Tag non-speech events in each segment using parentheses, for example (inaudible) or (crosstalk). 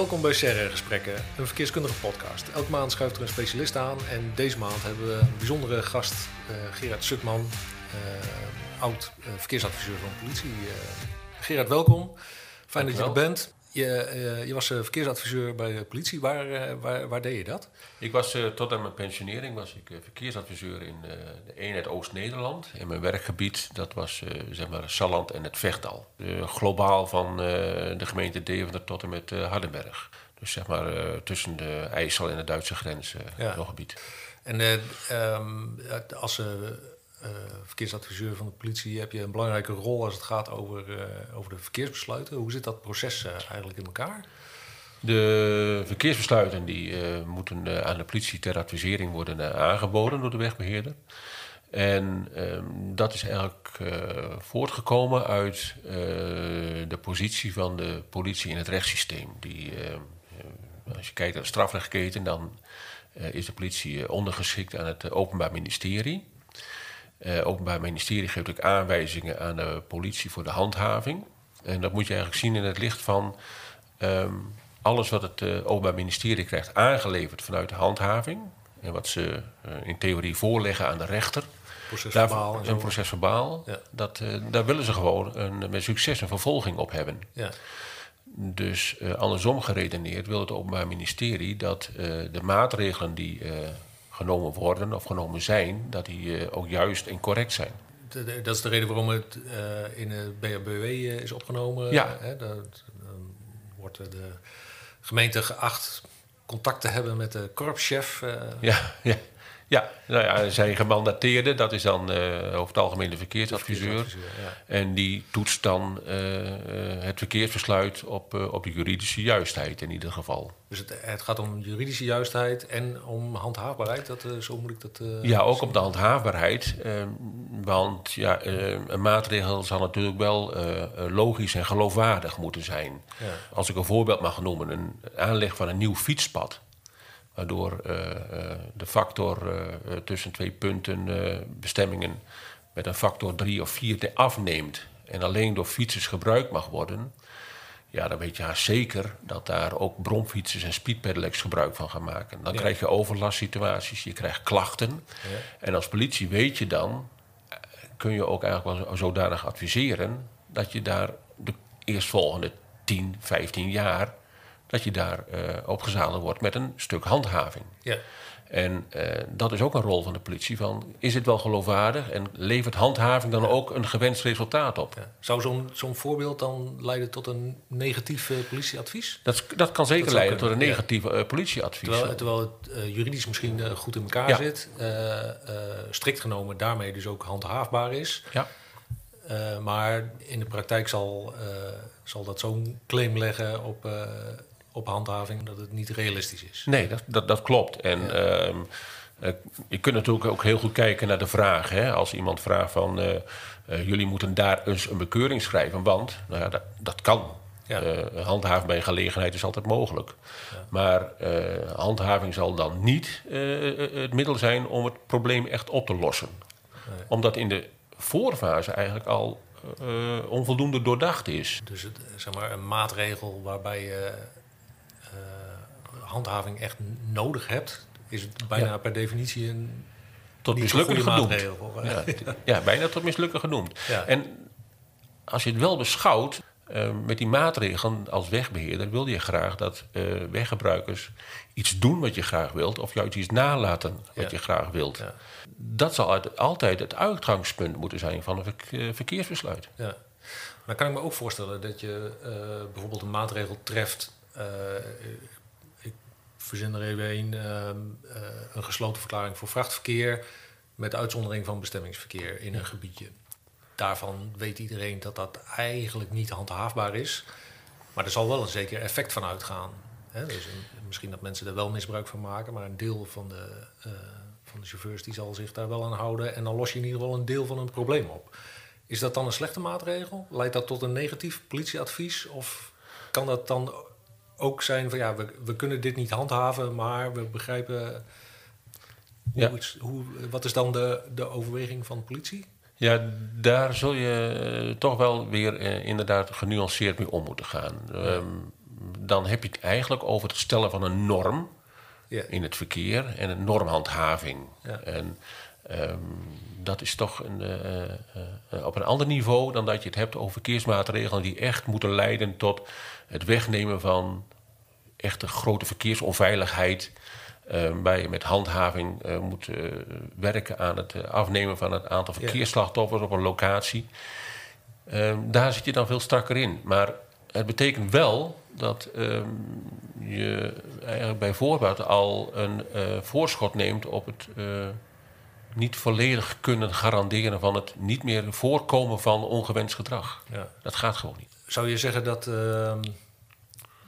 Welkom bij CR Gesprekken, een verkeerskundige podcast. Elke maand schuift er een specialist aan en deze maand hebben we een bijzondere gast, uh, Gerard Sutman, uh, oud uh, verkeersadviseur van de politie. Gerard, welkom. Fijn dat je er bent. Je, je was verkeersadviseur bij de politie. Waar, waar, waar deed je dat? Ik was tot aan mijn pensionering was ik verkeersadviseur in de eenheid Oost-Nederland. En mijn werkgebied dat was zeg maar Salland en het Vechtdal. globaal van de gemeente Deventer tot en met Hardenberg. Dus zeg maar tussen de IJssel en de Duitse grens ja. gebied. En um, als verkeersadviseur van de politie heb je een belangrijke rol als het gaat over, uh, over de verkeersbesluiten. Hoe zit dat proces uh, eigenlijk in elkaar? De verkeersbesluiten die, moeten aan de politie ter advisering worden aangeboden door de wegbeheerder. En ehm, dat is eigenlijk voortgekomen uit de positie van de politie in het rechtssysteem. Die, als je kijkt naar de strafrechtketen, dan is de politie ondergeschikt aan het Openbaar Ministerie. Uh, Openbaar Ministerie geeft ook aanwijzingen aan de politie voor de handhaving. En dat moet je eigenlijk zien in het licht van um, alles wat het uh, Openbaar Ministerie krijgt aangeleverd vanuit de handhaving. En wat ze uh, in theorie voorleggen aan de rechter. Procesverbaal. Daar, een procesverbaal. Ja. Dat, daar willen ze gewoon een, met succes een vervolging op hebben. Ja. Dus andersom geredeneerd wil het Openbaar Ministerie dat de maatregelen die genomen worden of genomen zijn, dat die eh, ook juist en correct zijn. Dat is de reden waarom het uh, in de BHBW uh, is opgenomen. Ja. Hè? Dan wordt de gemeente geacht contact te hebben met de korpschef. Ja, ja. Ja, nou ja, zijn gemandateerde, dat is dan uh, over het algemeen de verkeersadviseur. En die toetst dan uh, het verkeersbesluit op, uh, op de juridische juistheid in ieder geval. Dus het, het gaat om juridische juistheid en om handhaafbaarheid? Dat, zo moet ik dat. ja, ook om de handhaafbaarheid. want ja, een maatregel zal natuurlijk wel logisch en geloofwaardig moeten zijn. Ja. Als ik een voorbeeld mag noemen, een aanleg van een nieuw fietspad waardoor eh, eh, de factor eh, tussen twee punten bestemmingen met een factor 3 of 4 afneemt en alleen door fietsers gebruikt mag worden, ja, dan weet je haast zeker dat daar ook bromfietsers en speedpedelecs gebruik van gaan maken. Dan krijg je overlastsituaties, je krijgt klachten. Ja. En als politie weet je dan, kun je ook eigenlijk wel zodanig adviseren dat je daar de eerstvolgende 10, 15 jaar dat je daar uh, op gezadeld wordt met een stuk handhaving. Ja. En uh, dat is ook een rol van de politie. Van, is het wel geloofwaardig en levert handhaving dan ook een gewenst resultaat op? Ja. Zou zo'n zo'n voorbeeld dan leiden tot een negatief uh, politieadvies? Dat, dat kan zeker dat leiden tot een negatief ja. politieadvies. Terwijl, terwijl het juridisch misschien goed in elkaar zit. strikt genomen daarmee dus ook handhaafbaar is. Ja. maar in de praktijk zal, zal dat zo'n claim leggen op op handhaving dat het niet realistisch is. Nee, dat, dat, dat klopt. En ja. uh, je kunt natuurlijk ook heel goed kijken naar de vraag. Hè? Als iemand vraagt van... Uh, uh, jullie moeten daar eens een bekeuring schrijven, want nou ja, dat, dat kan. Ja. Handhaving bij gelegenheid is altijd mogelijk. Ja. Maar handhaving zal dan niet het middel zijn om het probleem echt op te lossen. Nee. Omdat in de voorfase eigenlijk al onvoldoende doordacht is. Dus het, zeg maar, een maatregel waarbij je handhaving echt nodig hebt, is het bijna per definitie een tot mislukken genoemd. Ja, ja, bijna tot mislukken genoemd. En als je het wel beschouwt, uh, met die maatregelen als wegbeheerder wil je graag dat uh, weggebruikers iets doen wat je graag wilt, of juist iets nalaten wat ja. je graag wilt. Ja. Dat zal uit, altijd het uitgangspunt moeten zijn van een ver, verkeersbesluit. Ja. Maar kan ik me ook voorstellen dat je bijvoorbeeld een maatregel treft verzin er even een, uh, uh, een gesloten verklaring voor vrachtverkeer met uitzondering van bestemmingsverkeer in een gebiedje. Daarvan weet iedereen dat dat eigenlijk niet handhaafbaar is. Maar er zal wel een zeker effect van uitgaan. Dus een, misschien dat mensen er wel misbruik van maken, maar een deel van de, uh, van de chauffeurs die zal zich daar wel aan houden. En dan los je in ieder geval een deel van een probleem op. Is dat dan een slechte maatregel? Leidt dat tot een negatief politieadvies? Of kan dat dan ook zijn van ja, we, we kunnen dit niet handhaven, maar we begrijpen. Hoe, ja. hoe, wat is dan de, de overweging van de politie? Ja, daar zul je toch wel weer eh, inderdaad genuanceerd mee om moeten gaan. Ja. Um, dan heb je het eigenlijk over het stellen van een norm Ja. in het verkeer en een normhandhaving. Ja. En ehm, dat is toch een, eh, eh, eh, op een ander niveau dan dat je het hebt over verkeersmaatregelen die echt moeten leiden tot het wegnemen van echte grote verkeersonveiligheid. eh, waar je met handhaving moet werken aan het afnemen van het aantal Ja. verkeersslachtoffers op een locatie. Ehm, daar zit je dan veel strakker in. Maar het betekent wel dat ehm, je eigenlijk bij voorbaat al een voorschot neemt op het niet volledig kunnen garanderen van het niet meer voorkomen van ongewenst gedrag. Ja. Dat gaat gewoon niet. Zou je zeggen dat ehm,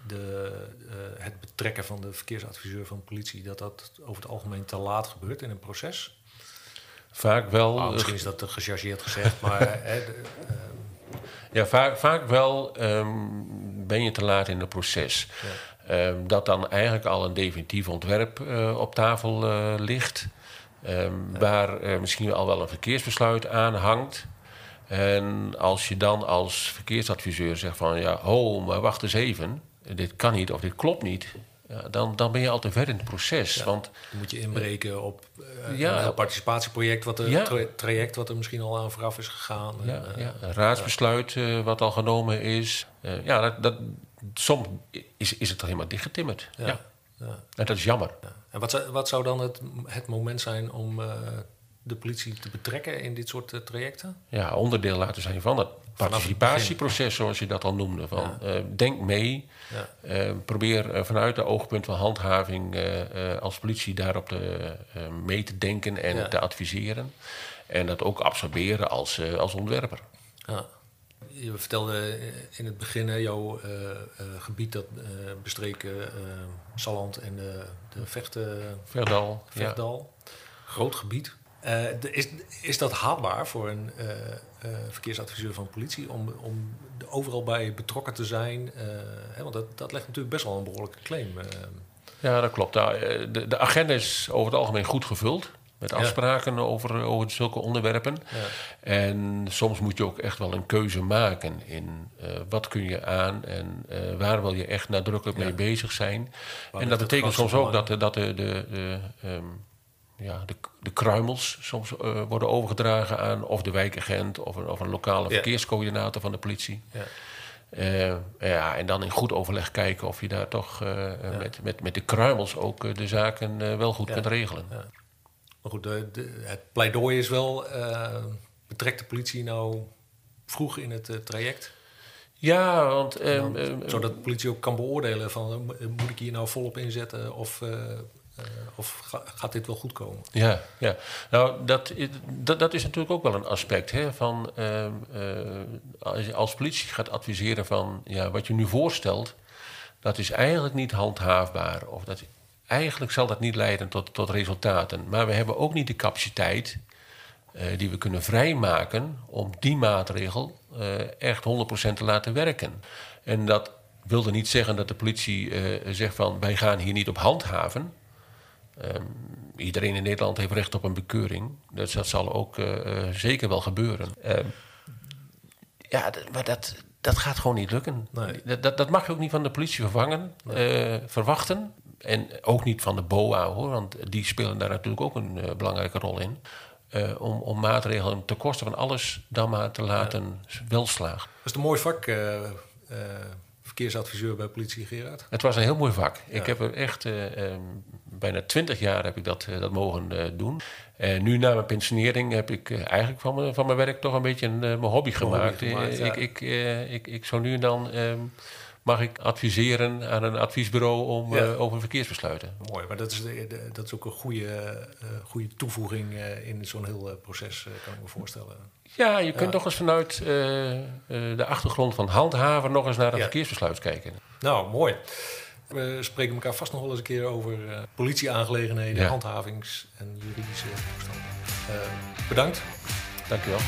de, eh, het betrekken van de verkeersadviseur van de politie... dat dat over het algemeen te laat gebeurt in een proces? Vaak wel. Ah, eh, misschien is dat te gechargeerd gezegd, maar... (laughs) de- ehm, Ja, vaak, vaak wel ehm, ben je te laat in het proces. ja. Dat dan eigenlijk al een definitief ontwerp eh, op tafel ligt. Ehm, Waar misschien al wel een verkeersbesluit aan hangt. En als je dan als verkeersadviseur zegt van ja, ho, maar wacht eens even. Dit kan niet of dit klopt niet. Ja, dan, dan ben je al te ver in het proces. Ja. Want Dan moet je inbreken op eh, Ja. een participatieproject... Wat er, tra- traject wat er misschien al aan vooraf is gegaan. Ja, En, eh, een raadsbesluit eh, wat al genomen is. Ja, dat, dat, soms is, is het toch helemaal dichtgetimmerd. Ja. Ja. En dat is jammer. Ja. En wat zou, wat zou dan het, het moment zijn om eh, de politie te betrekken in dit soort eh, trajecten? Ja, onderdeel laten zijn van het participatieproces, zoals je dat al noemde. Van, eh, denk mee, Ja. probeer vanuit de oogpunt van handhaving als politie daarop te, mee te denken en te adviseren. En dat ook absorberen als, als ontwerper. Ja. Je vertelde in het begin jouw eh, eh, gebied dat eh bestreken Salland en de, de Vechten, Verdal. Ja. Vechtdal. Groot gebied. De- is, is dat haalbaar voor een verkeersadviseur van politie om, om de- overal bij betrokken te zijn? Hè, want dat, dat legt natuurlijk best wel een behoorlijke claim. Ja, dat klopt. Nou, de, de agenda is over het algemeen goed gevuld. Met Ja. afspraken over, over zulke onderwerpen. ja. En soms moet je ook echt wel een keuze maken in eh, wat kun je aan en eh, waar wil je echt nadrukkelijk mee bezig zijn. en dat betekent soms ook dat, de- dat de, de, de, ehm, ja, de, de kruimels soms eh, worden overgedragen aan of de wijkagent of een, of een lokale verkeerscoördinator van de politie. Ja. Ja, en dan in goed overleg kijken of je daar toch met, met, met de kruimels ook de zaken wel goed Ja. kunt regelen. Ja. Maar goed, de, de- het pleidooi is wel... eh, betrekt de politie nou vroeg in het eh, traject? Ja, want... ehm, Dan- ehm, zodat de politie ook kan beoordelen van... eh, moet ik hier nou volop inzetten of, of ga- gaat dit wel goed komen? Ja, ja. nou dat, is- dat, dat is natuurlijk ook wel een aspect. Hè, van, ehm, als je als politie gaat adviseren van ja, wat je nu voorstelt, dat is eigenlijk niet handhaafbaar. Of dat, eigenlijk zal dat niet leiden tot, tot resultaten. Maar we hebben ook niet de capaciteit eh, die we kunnen vrijmaken om die maatregel eh, echt 100% te laten werken. En dat wilde niet zeggen dat de politie eh, zegt van wij gaan hier niet op handhaven. Ehm, iedereen in Nederland heeft recht op een bekeuring. Dus dat zal ook zeker wel gebeuren. Ehm, ja, maar dat, dat gaat gewoon niet lukken. Nee. Dat, dat, dat mag je ook niet van de politie vervangen, verwachten. En ook niet van de BOA hoor, want die spelen daar natuurlijk ook een eh, belangrijke rol in. Eh, om, om maatregelen ten koste van alles dan maar te laten wel slagen. Dat is een mooi vak, eh, verkeersadviseur bij politie, Gerard. Het was een heel mooi vak. Ik heb er echt bijna twintig jaar heb ik dat, dat mogen doen. En nu na mijn pensionering heb ik eigenlijk van mijn, van mijn werk toch een beetje een, mijn hobby gemaakt. gemaakt, ja. ik, ik, ik, ik zo nu en dan ehm, mag ik adviseren aan een adviesbureau om, Ja. eh, over verkeersbesluiten. Mooi, maar dat is, de, de- dat is ook een goede, eh, goede toevoeging eh, in zo'n heel proces, kan ik me voorstellen. Ja, je kunt Ja. toch eens vanuit de achtergrond van handhaven nog eens naar een Ja. verkeersbesluit kijken. Nou, mooi. We spreken elkaar vast nog wel eens een keer over politieaangelegenheden, handhavings- en juridische toestanden. Bedankt. Dank u wel.